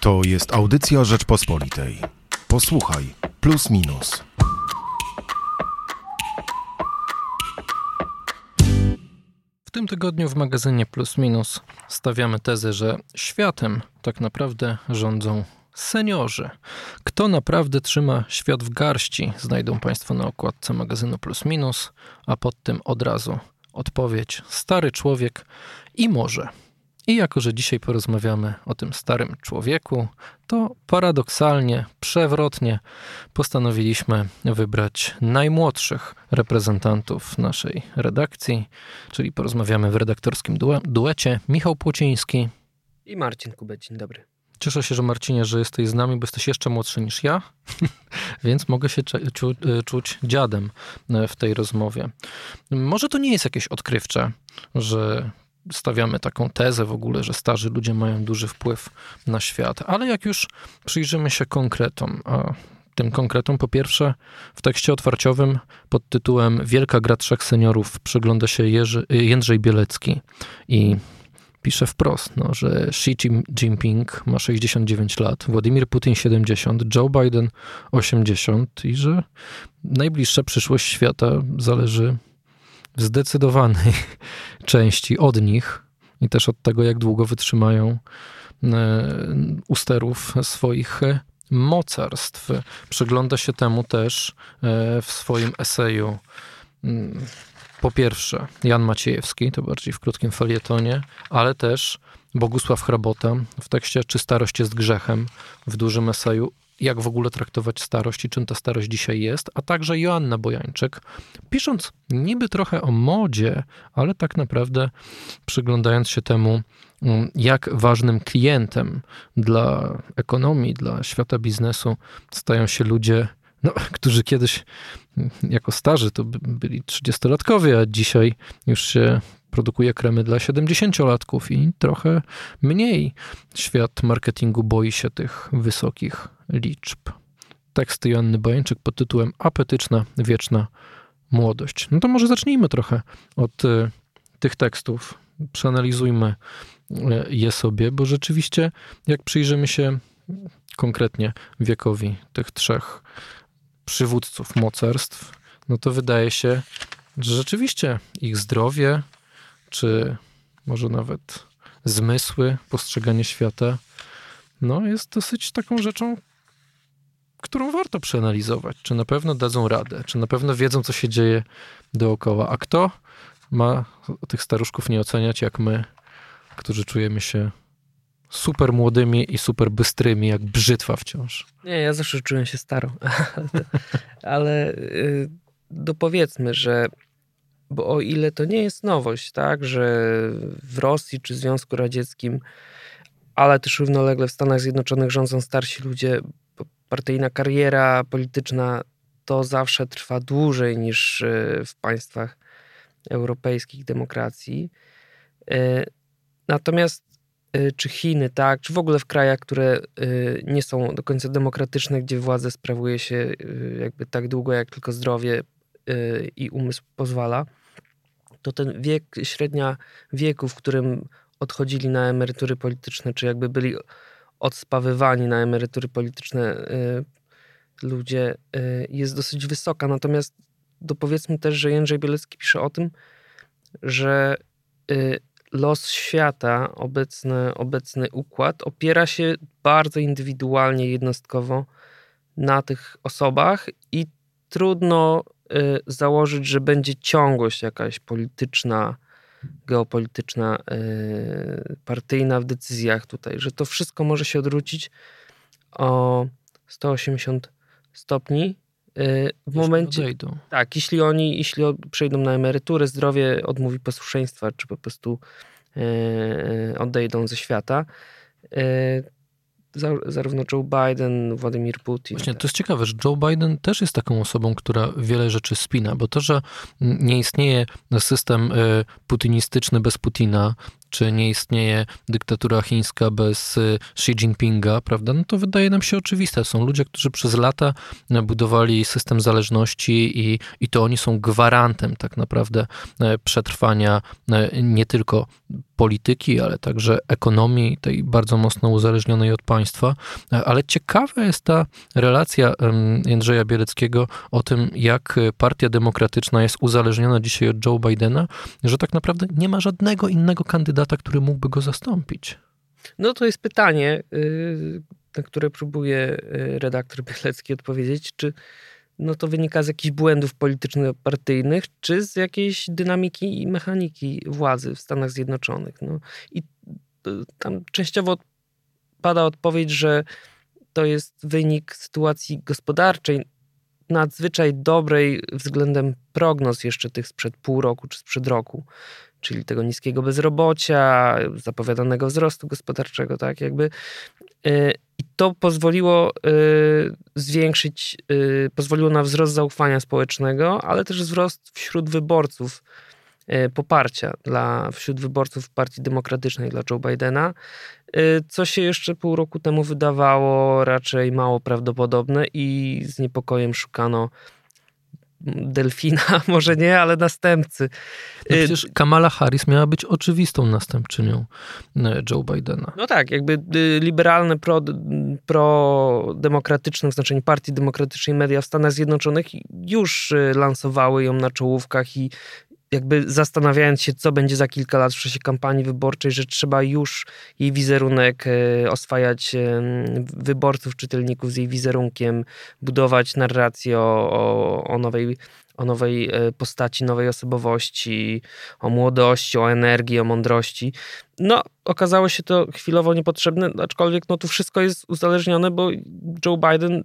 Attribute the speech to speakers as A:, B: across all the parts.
A: To jest audycja Rzeczpospolitej. Posłuchaj, plus minus.
B: W tym tygodniu w magazynie Plus Minus stawiamy tezę, że światem tak naprawdę rządzą seniorzy. Kto naprawdę trzyma świat w garści, znajdą Państwo na okładce magazynu Plus Minus, a pod tym od razu odpowiedź stary człowiek i może. I jako, że dzisiaj porozmawiamy o tym starym człowieku, to paradoksalnie, przewrotnie postanowiliśmy wybrać najmłodszych reprezentantów naszej redakcji, czyli porozmawiamy w redaktorskim due duecie. Michał Płociński
C: i Marcin Kubek. Dzień dobry.
B: Cieszę się, że Marcinie, że jesteś z nami, bo jesteś jeszcze młodszy niż ja, więc mogę się czu czuć dziadem w tej rozmowie. Może to nie jest jakieś odkrywcze, że stawiamy taką tezę w ogóle, że starzy ludzie mają duży wpływ na świat, ale jak już przyjrzymy się konkretom, a tym konkretom po pierwsze w tekście otwarciowym pod tytułem Wielka gra trzech seniorów przygląda się Jerzy, Jędrzej Bielecki i pisze wprost, no, że Xi Jinping ma 69 lat, Władimir Putin 70, Joe Biden 80 i że najbliższa przyszłość świata zależy w zdecydowanej części od nich i też od tego, jak długo wytrzymają e, u sterów swoich mocarstw. Przygląda się temu też e, w swoim eseju. Mm, po pierwsze, Jan Maciejewski, to bardziej w krótkim felietonie, ale też Bogusław Hrabota w tekście Czy starość jest grzechem, w dużym eseju jak w ogóle traktować starość i czym ta starość dzisiaj jest, a także Joanna Bojańczyk, pisząc niby trochę o modzie, ale tak naprawdę przyglądając się temu, mm, jak ważnym klientem dla ekonomii, dla świata biznesu stają się ludzie, no, którzy kiedyś mm, jako starzy to byli 30-latkowie, a dzisiaj już się produkuje kremy dla 70-latków i trochę mniej świat marketingu boi się tych wysokich liczb. Teksty Joanny Bojańczyk pod tytułem Apetyczna, wieczna młodość. No to może zacznijmy trochę od y, tych tekstów. Przeanalizujmy y, je sobie, bo rzeczywiście, jak przyjrzymy się konkretnie wiekowi tych trzech przywódców mocarstw, no to wydaje się, że rzeczywiście ich zdrowie, czy może nawet zmysły, postrzeganie świata, no jest dosyć taką rzeczą, którą warto przeanalizować. Czy na pewno dadzą radę, czy na pewno wiedzą, co się dzieje dookoła. A kto ma tych staruszków nie oceniać, jak my, którzy czujemy się super młodymi i super bystrymi, jak brzytwa wciąż.
C: Nie, ja zawsze czułem się staro. Ale y, dopowiedzmy, że bo o ile to nie jest nowość, tak, że w Rosji czy Związku Radzieckim, ale też równolegle w Stanach Zjednoczonych rządzą starsi ludzie, partyjna kariera polityczna to zawsze trwa dłużej niż e, w państwach europejskich demokracji. E, natomiast e, czy Chiny, tak, czy w ogóle w krajach, które nie są do końca demokratyczne, gdzie władzę sprawuje się jakby tak długo, jak tylko zdrowie i umysł pozwala, to ten wiek, średnia wieku, w którym odchodzili na emerytury polityczne, czy jakby byli odspawywani na emerytury polityczne y, ludzie, y, jest dosyć wysoka. Natomiast dopowiedzmy też, że Jędrzej Bielecki pisze o tym, że y, los świata, obecny, obecny układ opiera się bardzo indywidualnie, jednostkowo na tych osobach i trudno założyć, że będzie ciągłość jakaś polityczna, geopolityczna, y, partyjna w decyzjach tutaj, że to wszystko może się odwrócić o 180 stopni y, w momencie. Odejdą. Tak, jeśli oni, jeśli przejdą na emeryturę, zdrowie odmówi posłuszeństwa, czy po prostu odejdą ze świata zarówno Joe Biden, Władimir Putin.
B: Właśnie, to jest ciekawe, że Joe Biden też jest taką osobą, która wiele rzeczy spina, bo to, że nie istnieje system e, putinistyczny bez Putina, czy nie istnieje dyktatura chińska bez y, Xi Jinpinga, prawda? No to wydaje nam się oczywiste. Są ludzie, którzy przez lata budowali system zależności i, i to oni są gwarantem tak naprawdę e, przetrwania e, nie tylko polityki, ale także ekonomii, tej bardzo mocno uzależnionej od państwa. Ale ciekawa jest ta relacja Jędrzeja Bieleckiego o tym, jak Partia Demokratyczna jest uzależniona dzisiaj od Joe Bidena, że tak naprawdę nie ma żadnego innego kandydata, który mógłby go zastąpić.
C: No to jest pytanie, y, na które próbuje y, redaktor Bielecki odpowiedzieć, czy no to wynika z jakichś błędów polityczno-partyjnych, czy z jakiejś dynamiki i mechaniki władzy w Stanach Zjednoczonych. No i tam częściowo pada odpowiedź, że to jest wynik sytuacji gospodarczej nadzwyczaj dobrej względem prognoz jeszcze tych sprzed pół roku czy sprzed roku, czyli tego niskiego bezrobocia, zapowiadanego wzrostu gospodarczego, tak jakby. E, I to pozwoliło e, zwiększyć, e, pozwoliło na wzrost zaufania społecznego, ale też wzrost wśród wyborców poparcia dla, wśród wyborców Partii Demokratycznej dla Joe Bidena, co się jeszcze pół roku temu wydawało raczej mało prawdopodobne i z niepokojem szukano delfina, może nie, ale następcy.
B: No przecież Kamala Harris miała być oczywistą następczynią e, Joe Bidena.
C: No tak, jakby y, liberalne, pro, prodemokratyczne, w znaczeniu partii demokratycznej media w Stanach Zjednoczonych już y, lansowały ją na czołówkach i jakby zastanawiając się, co będzie za kilka lat w czasie kampanii wyborczej, że trzeba już jej wizerunek e, oswajać e, wyborców, czytelników z jej wizerunkiem, budować narrację o, o, o nowej o nowej e, postaci, nowej osobowości, o młodości, o energii, o mądrości. No, okazało się to chwilowo niepotrzebne, aczkolwiek no tu wszystko jest uzależnione, bo Joe Biden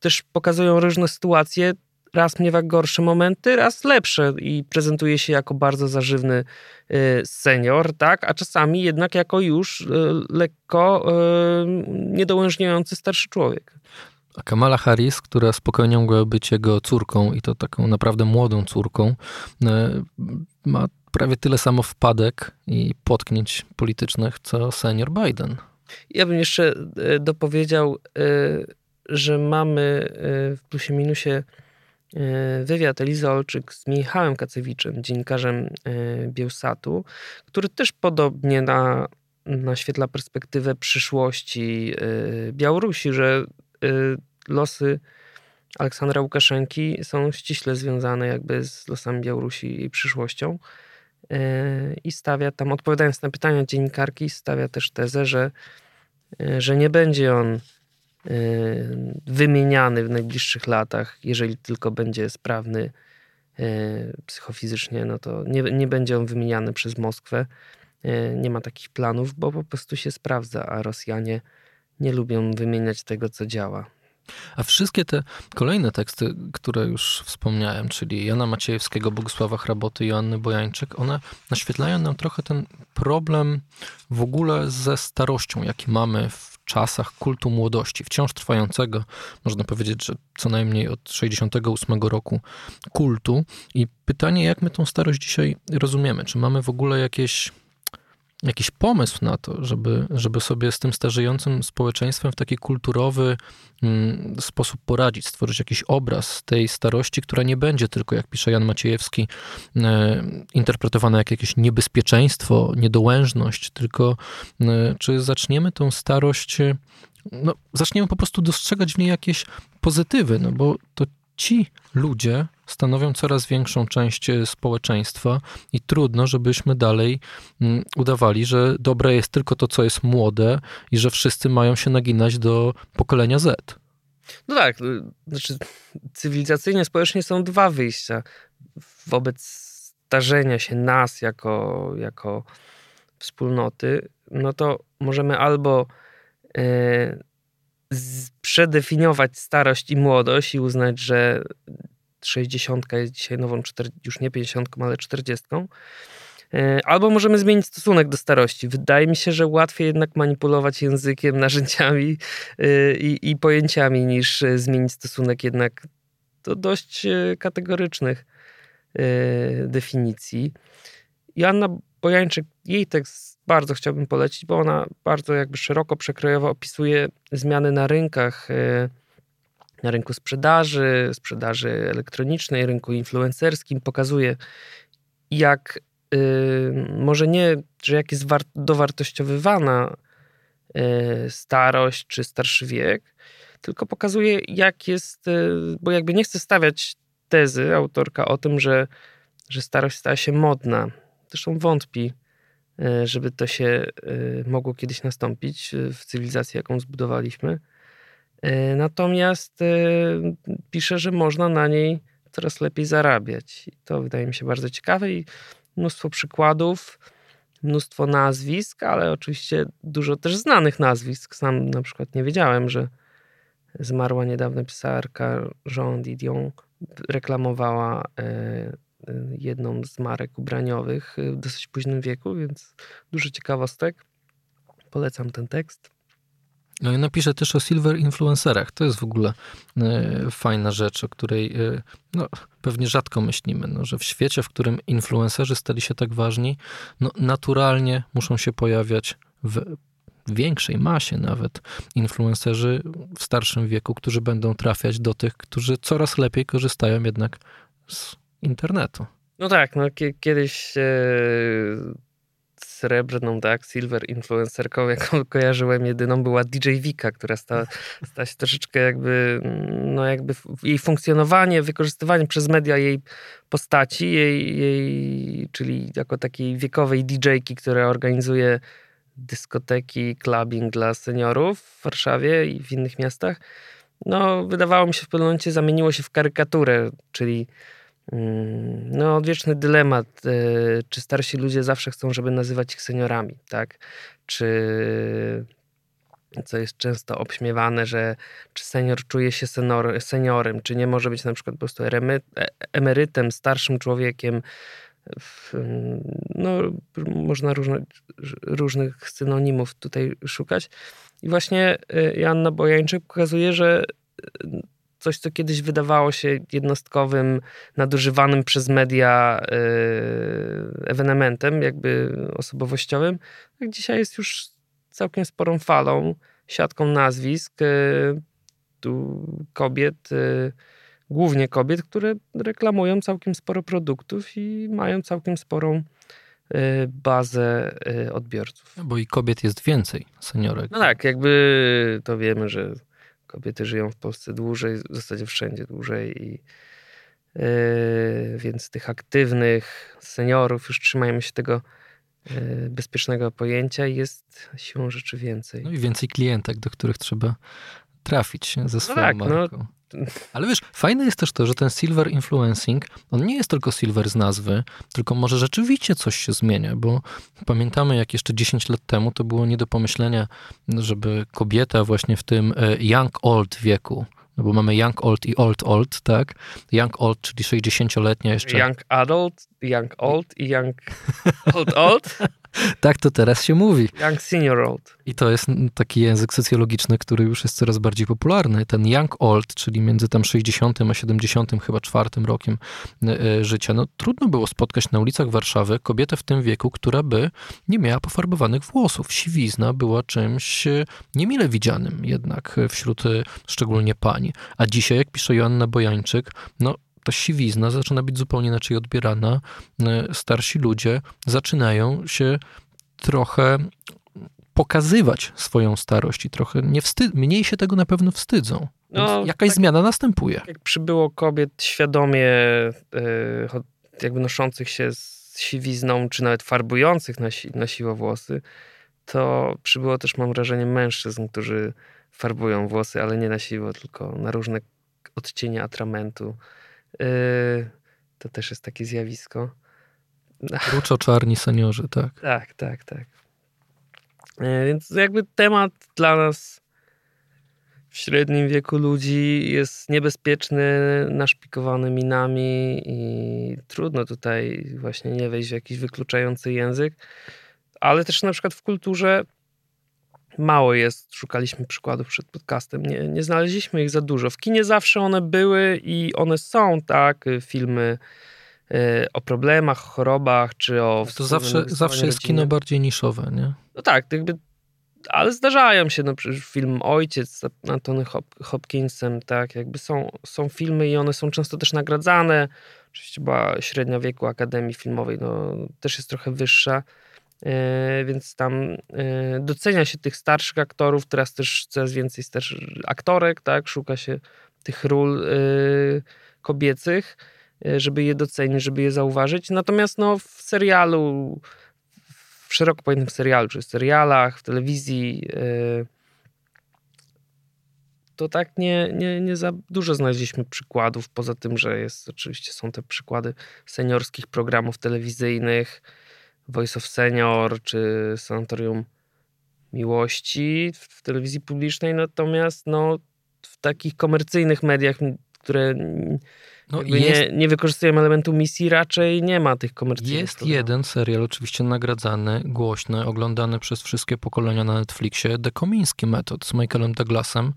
C: też pokazują różne sytuacje, raz miewa gorsze momenty, raz lepsze i prezentuje się jako bardzo zażywny y, senior, tak? a czasami jednak jako już y, lekko y, niedołężniający starszy człowiek.
B: A Kamala Harris, która spokojnie mogła być jego córką i to taką naprawdę młodą córką, ma prawie tyle samo wpadek i potknięć politycznych, co senior Biden.
C: Ja bym jeszcze dopowiedział, że mamy w plusie minusie wywiad Elizy Olczyk z Michałem Kacewiczem, dziennikarzem e, Bielsatu, który też podobnie na, naświetla perspektywę przyszłości e, Białorusi, że losy Aleksandra Łukaszenki są ściśle związane jakby z losami Białorusi i przyszłością. I stawia tam, odpowiadając na pytania dziennikarki, stawia też tezę, że, że nie będzie on wymieniany w najbliższych latach, jeżeli tylko będzie sprawny y, psychofizycznie, no to nie, nie będzie on wymieniany przez Moskwę. Y, nie ma takich planów, bo po prostu się sprawdza, a Rosjanie nie lubią wymieniać tego, co działa.
B: A wszystkie te kolejne teksty, które już wspomniałem, czyli Jana Maciejewskiego, Bogusława Hraboty Joanny Bojańczyk, one naświetlają nam trochę ten problem w ogóle ze starością, jaki mamy w czasach kultu młodości, wciąż trwającego, można powiedzieć, że co najmniej od 68 roku kultu. I pytanie, jak my tą starość dzisiaj rozumiemy? Czy mamy w ogóle jakieś jakiś pomysł na to, żeby, żeby sobie z tym starzejącym społeczeństwem w taki kulturowy mm, sposób poradzić, stworzyć jakiś obraz tej starości, która nie będzie tylko, jak pisze Jan Maciejewski, e, interpretowana jak jakieś niebezpieczeństwo, niedołężność, tylko e, czy zaczniemy tą starość, e, no, zaczniemy po prostu dostrzegać w niej jakieś pozytywy, no bo to ci ludzie stanowią coraz większą część e, społeczeństwa i trudno, żebyśmy dalej mm, udawali, że dobre jest tylko to, co jest młode i że wszyscy mają się naginać do pokolenia Z.
C: No tak, y, znaczy cywilizacyjnie, społecznie są dwa wyjścia wobec starzenia się nas jako, jako wspólnoty, no to możemy albo e, przedefiniować starość i młodość i uznać, że 60 jest dzisiaj nową, już nie 50, ale 40. E, albo możemy zmienić stosunek do starości. Wydaje mi się, że łatwiej jednak manipulować językiem, narzędziami e, i, i pojęciami, niż e, zmienić stosunek jednak do dość kategorycznych definicji. Joanna Bojańczyk, jej tekst bardzo chciałbym polecić, bo ona bardzo jakby szeroko przekrojowo opisuje zmiany na rynkach, na rynku sprzedaży, sprzedaży elektronicznej, rynku influencerskim. Pokazuje, jak y, może nie, że jak jest dowartościowywana starość czy starszy wiek, tylko pokazuje, jak jest, bo jakby nie chcę stawiać tezy autorka o tym, że, że starość stała się modna. Zresztą wątpi, żeby to się mogło kiedyś nastąpić w cywilizacji, jaką zbudowaliśmy. Natomiast pisze, że można na niej coraz lepiej zarabiać. I to wydaje mi się bardzo ciekawe i mnóstwo przykładów, mnóstwo nazwisk, ale oczywiście dużo też znanych nazwisk. Sam na przykład nie wiedziałem, że zmarła niedawno pisarka Jean Didion reklamowała e, e, jedną z marek ubraniowych w dosyć późnym wieku, więc dużo ciekawostek. Polecam ten tekst.
B: No i napiszę też o silver influencerach. To jest w ogóle e, fajna rzecz, o której no, pewnie rzadko myślimy, no, że w świecie, w którym influencerzy stali się tak ważni, no, naturalnie muszą się pojawiać w większej masie nawet influencerzy w starszym wieku, którzy będą trafiać do tych, którzy coraz lepiej korzystają jednak z internetu.
C: No tak, no kiedyś e, srebrną, tak, silver influencerką, jaką kojarzyłem jedyną była DJ Vika, która stała, stała się troszeczkę jakby, no jakby jej funkcjonowanie, wykorzystywanie przez media jej postaci, jej, jej czyli jako takiej wiekowej DJ-ki, która organizuje dyskoteki, clubbing dla seniorów w Warszawie i w innych miastach, no wydawało mi się w pewnym momencie zamieniło się w karykaturę, czyli mm, no odwieczny dylemat, e, czy starsi ludzie zawsze chcą, żeby nazywać ich seniorami, tak? Czy co jest często obśmiewane, że czy senior czuje się senior, seniorem, czy nie może być na przykład po prostu e, emerytem, starszym człowiekiem, no, można różne, różnych synonimów tutaj szukać. I właśnie y, Joanna Bojańczyk pokazuje, że coś, co kiedyś wydawało się jednostkowym, nadużywanym przez media y, ewenementem, jakby osobowościowym, tak dzisiaj jest już całkiem sporą falą, siatką nazwisk tu kobiet, głównie kobiet, które reklamują całkiem sporo produktów i mają całkiem sporą bazę odbiorców.
B: No bo i kobiet jest więcej, seniorek.
C: No tak, jakby to wiemy, że kobiety żyją w Polsce dłużej, w zasadzie wszędzie dłużej i yy, więc tych aktywnych seniorów już trzymajmy się tego yy, bezpiecznego pojęcia jest siłą rzeczy więcej.
B: No i więcej klientek, do których trzeba trafić ze no swoją no tak, marką. No, ale wiesz, fajne jest też to, że ten silver influencing, on nie jest tylko silver z nazwy, tylko może rzeczywiście coś się zmienia, bo pamiętamy, jak jeszcze 10 lat temu to było nie do pomyślenia, żeby kobieta właśnie w tym e, young old wieku, no bo mamy young old i old old, tak? Young old, czyli 60-letnia jeszcze.
C: Young adult, young old i young old old.
B: tak to teraz się mówi.
C: Young senior old.
B: I to jest taki język socjologiczny, który już jest coraz bardziej popularny. Ten young old, czyli między tam 60 a 70 chyba czwartym rokiem e, e, życia. No trudno było spotkać na ulicach Warszawy kobietę w tym wieku, która by nie miała pofarbowanych włosów. Siwizna była czymś e, niemile widzianym jednak wśród szczególnie pań. A dzisiaj, jak pisze Joanna Bojańczyk, no ta siwizna zaczyna być zupełnie inaczej odbierana. Starsi ludzie zaczynają się trochę pokazywać swoją starość i trochę nie wstyd, mniej się tego na pewno wstydzą. No, jakaś tak, zmiana następuje.
C: Jak przybyło kobiet świadomie yy, jakby noszących się z siwizną, czy nawet farbujących na, si na siwo włosy, to przybyło też, mam wrażenie, mężczyzn, którzy farbują włosy, ale nie na siwo, tylko na różne odcienie atramentu. Yy, to też jest takie zjawisko.
B: Ruczo-czarni seniorzy, tak.
C: Tak, tak, tak. E, więc jakby temat dla nas w średnim wieku ludzi jest niebezpieczny, naszpikowany minami i trudno tutaj właśnie nie wejść w jakiś wykluczający język. Ale też na przykład w kulturze mało jest, szukaliśmy przykładów przed podcastem, nie, nie znaleźliśmy ich za dużo. W kinie zawsze one były i one są, tak, filmy o problemach, chorobach, czy o...
B: To zawsze, zawsze jest kino bardziej niszowe, nie?
C: No tak, jakby ale zdarzają się, no przecież film Ojciec z Antony Hop Hopkinsem, tak, jakby są, są filmy i one są często też nagradzane. Oczywiście była średnia wieku Akademii Filmowej, no też jest trochę wyższa, e, więc tam e, docenia się tych starszych aktorów, teraz też coraz więcej też aktorek, tak, szuka się tych ról e, kobiecych, e, żeby je docenić, żeby je zauważyć. Natomiast no w serialu w szeroko pojętym serialu, czy w serialach, w telewizji, to tak nie, nie, nie za dużo znaleźliśmy przykładów, poza tym, że jest oczywiście są te przykłady seniorskich programów telewizyjnych, Voice of Senior, czy Sanatorium Miłości w telewizji publicznej, natomiast no, w takich komercyjnych mediach, które no jest, nie, nie wykorzystujemy elementu misji, raczej nie ma tych komercyjnych.
B: Jest programów. jeden serial oczywiście nagradzany, głośny, oglądany przez wszystkie pokolenia na Netflixie, The Komiński Metod z Michaelem Douglasem,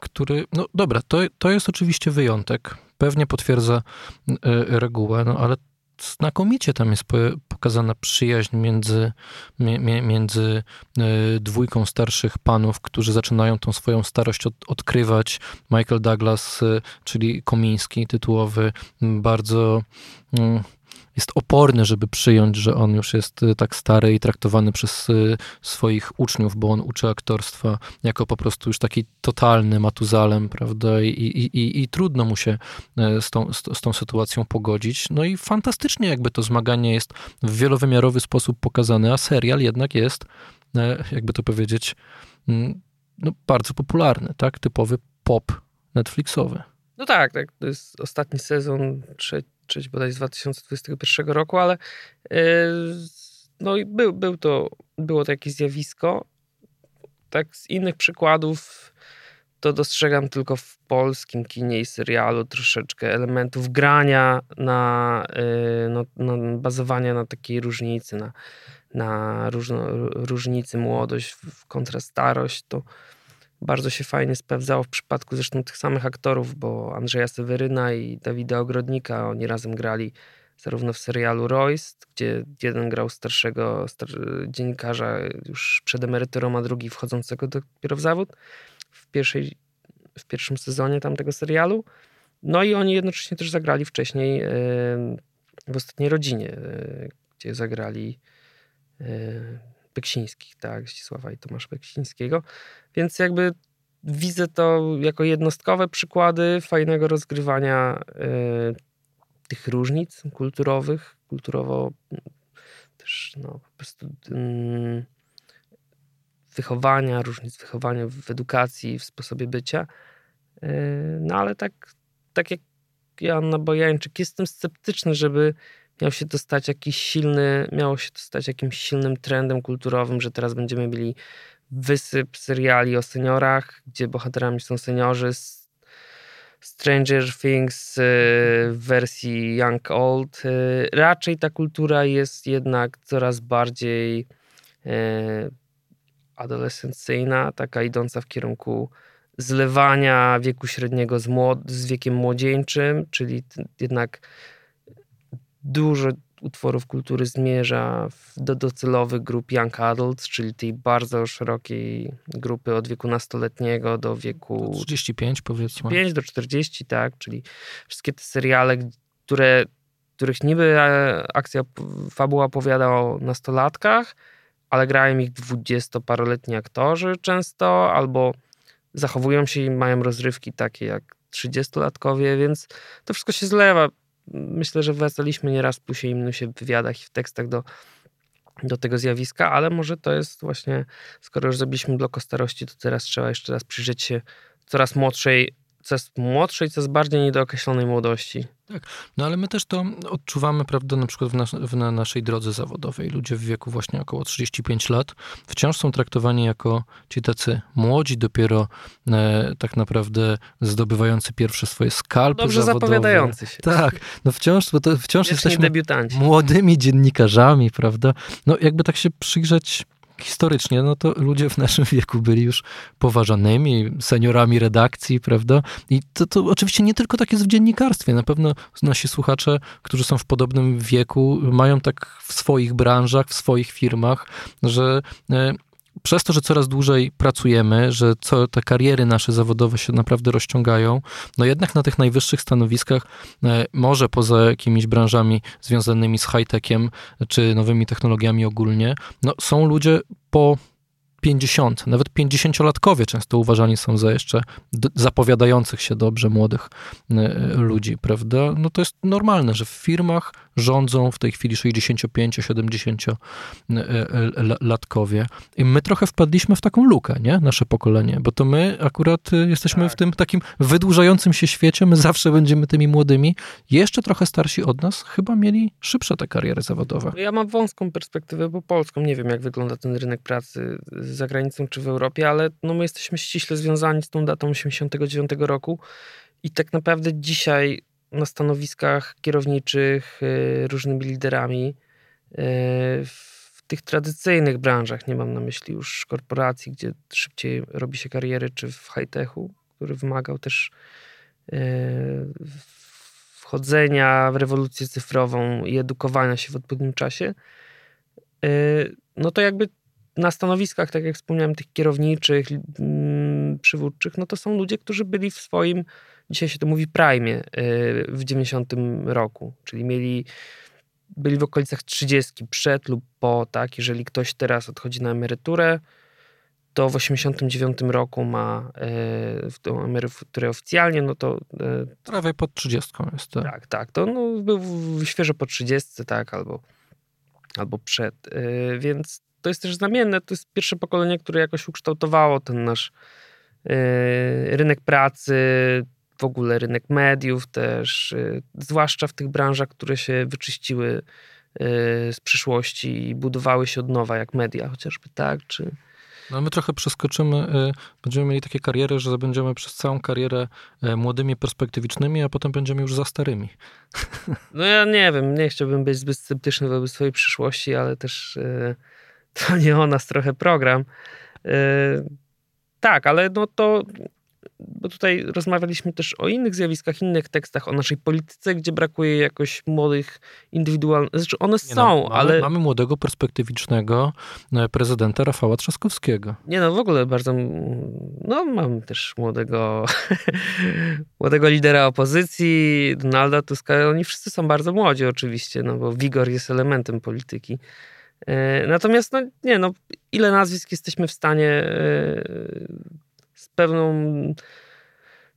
B: który, no dobra, to, to jest oczywiście wyjątek, pewnie potwierdza y, regułę, no ale znakomicie tam jest pokazana przyjaźń między, między e, dwójką starszych panów, którzy zaczynają tą swoją starość od, odkrywać. Michael Douglas, e, czyli Komiński, tytułowy, bardzo jest oporny, żeby przyjąć, że on już jest y, tak stary i traktowany przez y, swoich uczniów, bo on uczy aktorstwa jako po prostu już taki totalny matuzalem, prawda? I, i, i, i trudno mu się e, z tą, z, z tą sytuacją pogodzić. No i fantastycznie jakby to zmaganie jest w wielowymiarowy sposób pokazane, a serial jednak jest, e, jakby to powiedzieć, mm, no, bardzo popularny, tak? Typowy pop Netflixowy.
C: No tak, tak. To jest ostatni sezon, trzeci trzeci bodaj z 2021 roku, ale yy, no i był, był to, było to jakieś zjawisko. Tak z innych przykładów to dostrzegam tylko w polskim kinie i serialu troszeczkę elementów grania na, no, no, bazowania na takiej różnicy, na, na różno, różnicy młodość kontra starość, to bardzo się fajnie sprawdzało w przypadku zresztą tych samych aktorów, bo Andrzeja Seweryna i Dawida Ogrodnika, oni razem grali zarówno w serialu Royce, gdzie jeden grał starszego star dziennikarza już przed emeryturą, a drugi wchodzącego dopiero w zawód w, pierwszej, w pierwszym sezonie tamtego serialu. No i oni jednocześnie też zagrali wcześniej yy, w Ostatniej Rodzinie, yy, gdzie zagrali yy, Beksińskich, tak, Zdzisława i Tomasza Beksińskiego. Więc jakby widzę to jako jednostkowe przykłady fajnego rozgrywania y, tych różnic kulturowych, kulturowo też no, po prostu y, wychowania, różnic wychowania w edukacji, w sposobie bycia. Y, no ale tak, tak jak Joanna Bojańczyk, jestem sceptyczny, żeby miał się to stać jakiś silny, miało się to stać jakimś silnym trendem kulturowym, że teraz będziemy mieli wysyp seriali o seniorach, gdzie bohaterami są seniorzy. Stranger Things y, w wersji Young Old. Y, raczej ta kultura jest jednak coraz bardziej y, adolescencyjna, taka idąca w kierunku zlewania wieku średniego z, młod- z wiekiem młodzieńczym, czyli jednak dużo utworów kultury zmierza do docelowych grup young adults, czyli tej bardzo szerokiej grupy od wieku nastoletniego do wieku...
B: Do 35 powiedzmy.
C: 5 do 40, tak, czyli wszystkie te seriale, które, których niby e, akcja, fabuła opowiada o nastolatkach, ale grają ich dwudziestoparoletni aktorzy często, albo zachowują się i mają rozrywki takie jak trzydziestolatkowie, więc to wszystko się zlewa myślę, że wracaliśmy nieraz w plusie i minusie w wywiadach i w tekstach do, do tego zjawiska, ale może to jest właśnie, skoro już zrobiliśmy blok o starości, to teraz trzeba jeszcze raz przyjrzeć się coraz młodszej coraz młodszej, coraz bardziej niedookreślonej młodości.
B: Tak, no ale my też to odczuwamy, prawda, na przykład w, nas, w na naszej drodze zawodowej. Ludzie w wieku właśnie około 35 lat wciąż są traktowani jako ci tacy młodzi, dopiero e, tak naprawdę zdobywający pierwsze swoje skalpy
C: Dobrze
B: zawodowe.
C: zapowiadający się.
B: Tak, no wciąż, bo to wciąż
C: jesteśmy
B: młodymi dziennikarzami, prawda. No jakby tak się przyjrzeć historycznie, no to ludzie w naszym wieku byli już poważanymi seniorami redakcji, prawda? I to, to oczywiście nie tylko tak jest w dziennikarstwie. Na pewno nasi słuchacze, którzy są w podobnym wieku, mają tak w swoich branżach, w swoich firmach, że e, przez to, że coraz dłużej pracujemy, że co, te kariery nasze zawodowe się naprawdę rozciągają, no jednak na tych najwyższych stanowiskach, e, może poza jakimiś branżami związanymi z high-techiem czy nowymi technologiami ogólnie, no są ludzie po 50, nawet 50-latkowie często uważani są za jeszcze zapowiadających się dobrze młodych e, ludzi, prawda? No to jest normalne, że w firmach rządzą w tej chwili 65-70-latkowie. I my trochę wpadliśmy w taką lukę, nie? Nasze pokolenie, bo to my akurat y, jesteśmy tak. w tym takim wydłużającym się świecie, my zawsze będziemy tymi młodymi. Jeszcze trochę starsi od nas chyba mieli szybsze te kariery zawodowe.
C: Ja mam wąską perspektywę, bo polską. Nie wiem, jak wygląda ten rynek pracy za granicą czy w Europie, ale no my jesteśmy ściśle związani z tą datą 89 roku i tak naprawdę dzisiaj na stanowiskach kierowniczych y, różnymi liderami y, w tych tradycyjnych branżach, nie mam na myśli już korporacji, gdzie szybciej robi się kariery, czy w high-techu, który wymagał też y, wchodzenia w rewolucję cyfrową i edukowania się w odpowiednim czasie, no to jakby na stanowiskach, tak jak wspomniałem, tych kierowniczych, przywódczych, no to są ludzie, którzy byli w swoim dzisiaj się to mówi prime y, w 90 roku, czyli mieli byli w okolicach 30 przed lub po, tak? Jeżeli ktoś teraz odchodzi na emeryturę, to w 89 roku ma w tą emeryturę oficjalnie, no to...
B: Y, Prawie pod 30 jest.
C: Tak, tak, tak to no, był świeżo po 30, tak, albo, albo przed, y, więc to jest też znamienne, to jest pierwsze pokolenie, które jakoś ukształtowało ten nasz rynek pracy, w ogóle rynek mediów też, y, zwłaszcza w tych branżach, które się wyczyściły y, z przyszłości i budowały się od nowa, jak media chociażby, tak? Czy...
B: No my trochę przeskoczymy, y, będziemy mieli takie kariery, że będziemy przez całą karierę młodymi, perspektywicznymi, a potem będziemy już za starymi.
C: No ja nie wiem, nie chciałbym być zbyt sceptyczny wobec swojej przyszłości, ale też to nie o nas trochę program. Tak, ale no to bo tutaj rozmawialiśmy też o innych zjawiskach, innych tekstach, o naszej polityce, gdzie brakuje jakoś młodych indywidualnych. Znaczy one Nie są,
B: no,
C: mamy, ale.
B: Mamy młodego, perspektywicznego e, prezydenta Rafała Trzaskowskiego.
C: Nie no, w ogóle bardzo. No, mamy też młodego, młodego lidera opozycji, Donalda Tuska. Oni wszyscy są bardzo młodzi, oczywiście, no bo wigor jest elementem polityki. E, natomiast, no nie, no, ile nazwisk jesteśmy w stanie e, z pewną,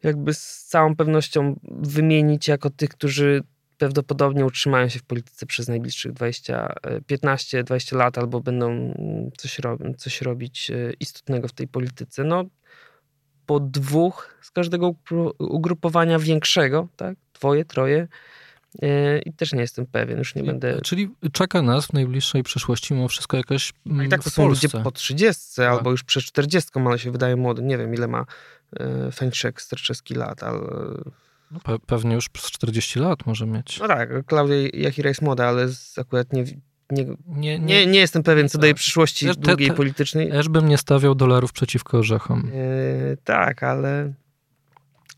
C: jakby z całą pewnością wymienić jako tych, którzy prawdopodobnie utrzymają się w polityce przez najbliższych 20, 15-20 lat albo będą coś, coś robić e, istotnego w tej polityce. No, po dwóch z każdego ugrupowania większego, tak? Dwoje, troje, E, I też nie jestem pewien, już nie będę.
B: Czyli czeka nas w najbliższej przyszłości mimo wszystko jakaś.
C: No i tak to są ludzie po 30 tak. albo już przed 40, ale się wydaje młody. Nie wiem, ile ma e, Feńczek Sterczewski lat, ale.
B: No, pe pewnie już przez 40 lat może mieć.
C: No tak, Klaudia Jachira jest młoda, ale akurat nie, nie, nie, nie, nie jestem pewien co do jej tak. przyszłości te, długiej te, politycznej.
B: Też bym nie stawiał dolarów przeciwko orzechom.
C: E, tak, ale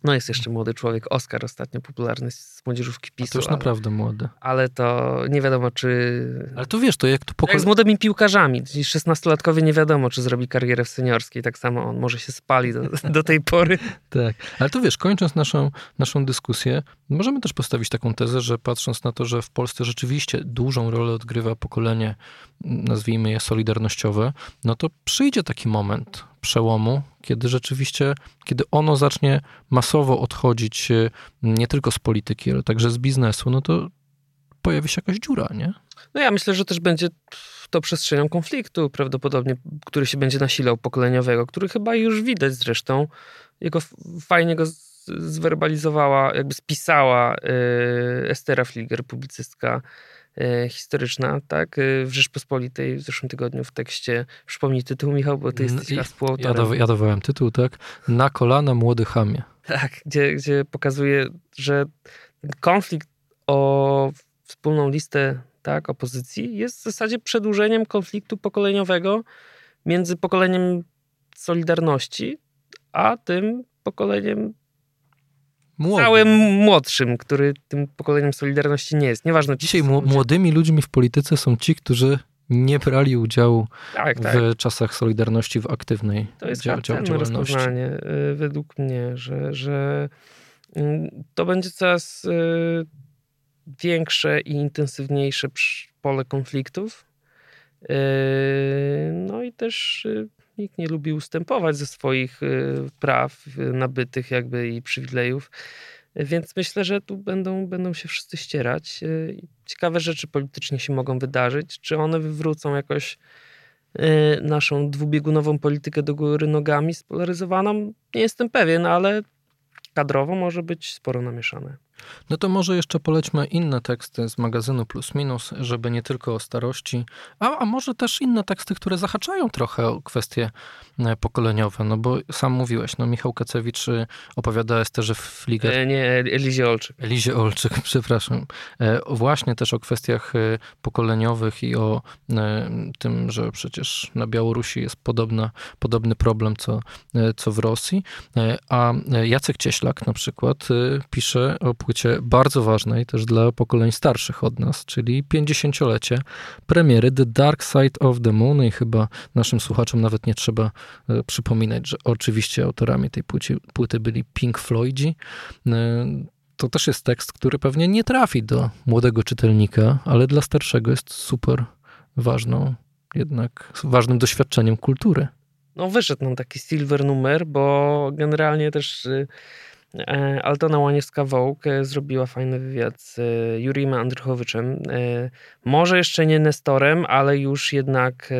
C: no jest jeszcze młody człowiek, Oskar ostatnio popularny z młodzieżówki PiSu. A
B: to już ale, naprawdę młody.
C: Ale to nie wiadomo, czy...
B: Ale to wiesz, to jak to
C: pokole... Jak z młodymi piłkarzami. 16-latkowie nie wiadomo, czy zrobi karierę w seniorskiej. Tak samo on może się spali do, do tej pory.
B: tak, ale to wiesz, kończąc naszą, naszą dyskusję, możemy też postawić taką tezę, że patrząc na to, że w Polsce rzeczywiście dużą rolę odgrywa pokolenie, nazwijmy je solidarnościowe, no to przyjdzie taki moment, przełomu, kiedy rzeczywiście, kiedy ono zacznie masowo odchodzić e, nie tylko z polityki, ale także z biznesu, no to pojawi się jakaś dziura, nie?
C: No ja myślę, że też będzie to przestrzenią konfliktu prawdopodobnie, który się będzie nasilał pokoleniowego, który chyba już widać zresztą. Jego fajnie go zwerbalizowała, jakby spisała yy, Estera Fliger, publicystka historyczna, tak, e, w Rzeczpospolitej w zeszłym tygodniu w tekście. Przypomnij tytuł, Michał, bo ty mm, jesteś współautorem.
B: Ja, do, ja dawałem tytuł, tak, Na kolana młody chamie.
C: Tak, gdzie, gdzie pokazuje, że konflikt o wspólną listę tak, opozycji jest w zasadzie przedłużeniem konfliktu pokoleniowego między pokoleniem Solidarności, a tym pokoleniem
B: Młody.
C: całym młodszym, który tym pokoleniem Solidarności nie jest. Nieważne.
B: Dzisiaj młodymi ludźmi w polityce są ci, którzy nie brali udziału
C: Tak, tak.
B: w czasach Solidarności w aktywnej
C: To jest
B: dzia- dzia- działalności.
C: rozpoznanie y, według mnie, że, że y, to będzie coraz y, większe i intensywniejsze pole konfliktów. Y, No i też nikt nie lubi ustępować ze swoich y, praw y, nabytych jakby i przywilejów. Więc myślę, że tu będą, będą się wszyscy ścierać. Y, Ciekawe rzeczy politycznie się mogą wydarzyć. Czy one wywrócą jakoś naszą dwubiegunową politykę do góry nogami spolaryzowaną? Nie jestem pewien, ale kadrowo może być sporo namieszane.
B: No to może jeszcze polećmy inne teksty z magazynu Plus Minus, żeby nie tylko o starości, a, a może też inne teksty, które zahaczają trochę o kwestie e, pokoleniowe, no bo sam mówiłeś, no Michał Kacewicz y, opowiada Esterze Fliger,
C: E, nie, Elizie Olczyk.
B: Elizie Olczyk, przepraszam, e, właśnie też o kwestiach e, pokoleniowych i o tym, że przecież na Białorusi jest podobna, podobny problem, co, co w Rosji. A Jacek Cieślak na przykład pisze o płycie bardzo ważnej też dla pokoleń starszych od nas, czyli 50-lecie premiery The Dark Side of the Moon i chyba naszym słuchaczom nawet nie trzeba e, przypominać, że oczywiście autorami tej płyci, płyty byli Pink Floydzi. E, to też jest tekst, który pewnie nie trafi do młodego czytelnika, ale dla starszego jest super ważną, jednak ważnym doświadczeniem kultury.
C: No wyszedł nam taki silver numer, bo generalnie też e, Altona Łaniewska-Wołk e, zrobiła fajny wywiad z e, Juriem Andrychowiczem. Może jeszcze nie Nestorem, ale już jednak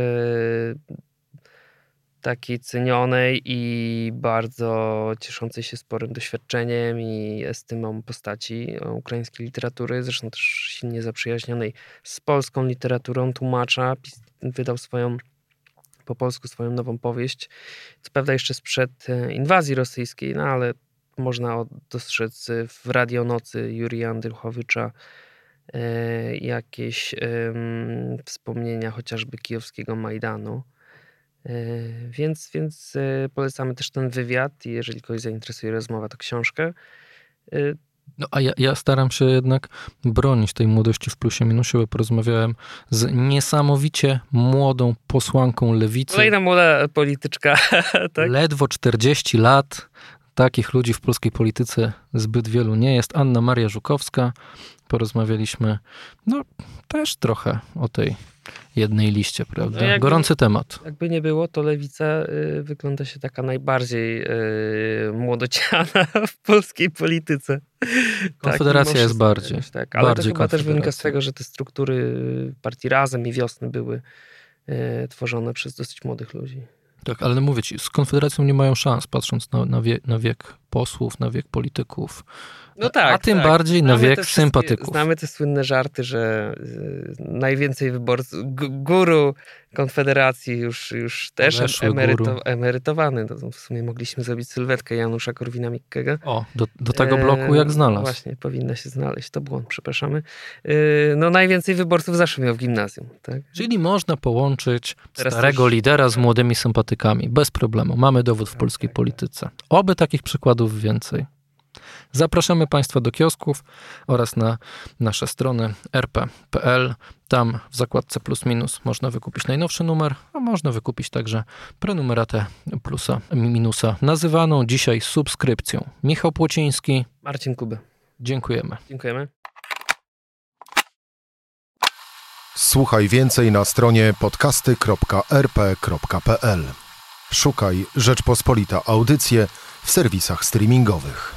C: takiej cenionej i bardzo cieszącej się sporym doświadczeniem i estymą postaci ukraińskiej literatury, zresztą też silnie zaprzyjaźnionej z polską literaturą, tłumacza, wydał swoją po polsku swoją nową powieść. Co prawda jeszcze sprzed inwazji rosyjskiej, no ale można dostrzec e, w Radionocy Jurija Andrychowicza e, jakieś wspomnienia chociażby kijowskiego Majdanu. E, Więc, więc polecamy też ten wywiad i jeżeli kogoś zainteresuje rozmowa, to książkę.
B: No a ja, ja staram się jednak bronić tej młodości w plusie minusie, bo porozmawiałem z niesamowicie młodą posłanką lewicy.
C: Kolejna młoda polityczka, tak?
B: Ledwo 40 lat. Takich ludzi w polskiej polityce zbyt wielu nie jest. Anna Maria Żukowska. Porozmawialiśmy, no też trochę o tej jednej liście, prawda?
C: No jakby-
B: Gorący temat.
C: Jakby nie było, to lewica y, wygląda się taka najbardziej y, młodociana w polskiej polityce.
B: Konfederacja
C: mimo
B: jest bardziej.
C: Tak, ale
B: bardziej
C: to chyba też wynika z tego, że te struktury partii Razem i Wiosny były y, tworzone przez dosyć młodych ludzi.
B: Tak, ale mówię ci, z Konfederacją nie mają szans, patrząc na, na, na wiek posłów, na wiek polityków.
C: No tak,
B: A tym
C: tak.
B: bardziej na
C: Znamy
B: wiek
C: wszystkie-
B: sympatyków.
C: Znamy te słynne żarty, że y, najwięcej wyborców, guru Konfederacji już, już też emeryto,
B: guru.
C: emerytowany. No, w sumie mogliśmy zrobić sylwetkę Janusza Korwina-Mikkego.
B: O, do, do tego bloku jak znalazł.
C: Właśnie, powinna się znaleźć. To błąd, przepraszamy. Yy, No najwięcej wyborców zawsze miał w gimnazjum. Tak?
B: Czyli można połączyć
C: Teraz
B: starego
C: też-
B: lidera z młodymi sympatykami. Bez problemu. Mamy dowód w
C: Tak,
B: polskiej
C: tak,
B: polityce. Oby takich przykładów więcej. Zapraszamy Państwa do kiosków oraz na nasze strony rp.pl. Tam w zakładce plus minus można wykupić najnowszy numer, a można wykupić także prenumeratę plusa minusa, nazywaną dzisiaj subskrypcją. Michał Płociński,
C: Marcin Kuby.
B: dziękujemy.
C: Dziękujemy.
A: Słuchaj więcej na stronie podcasty.rp.pl. Szukaj Rzeczpospolita Audycje w serwisach streamingowych.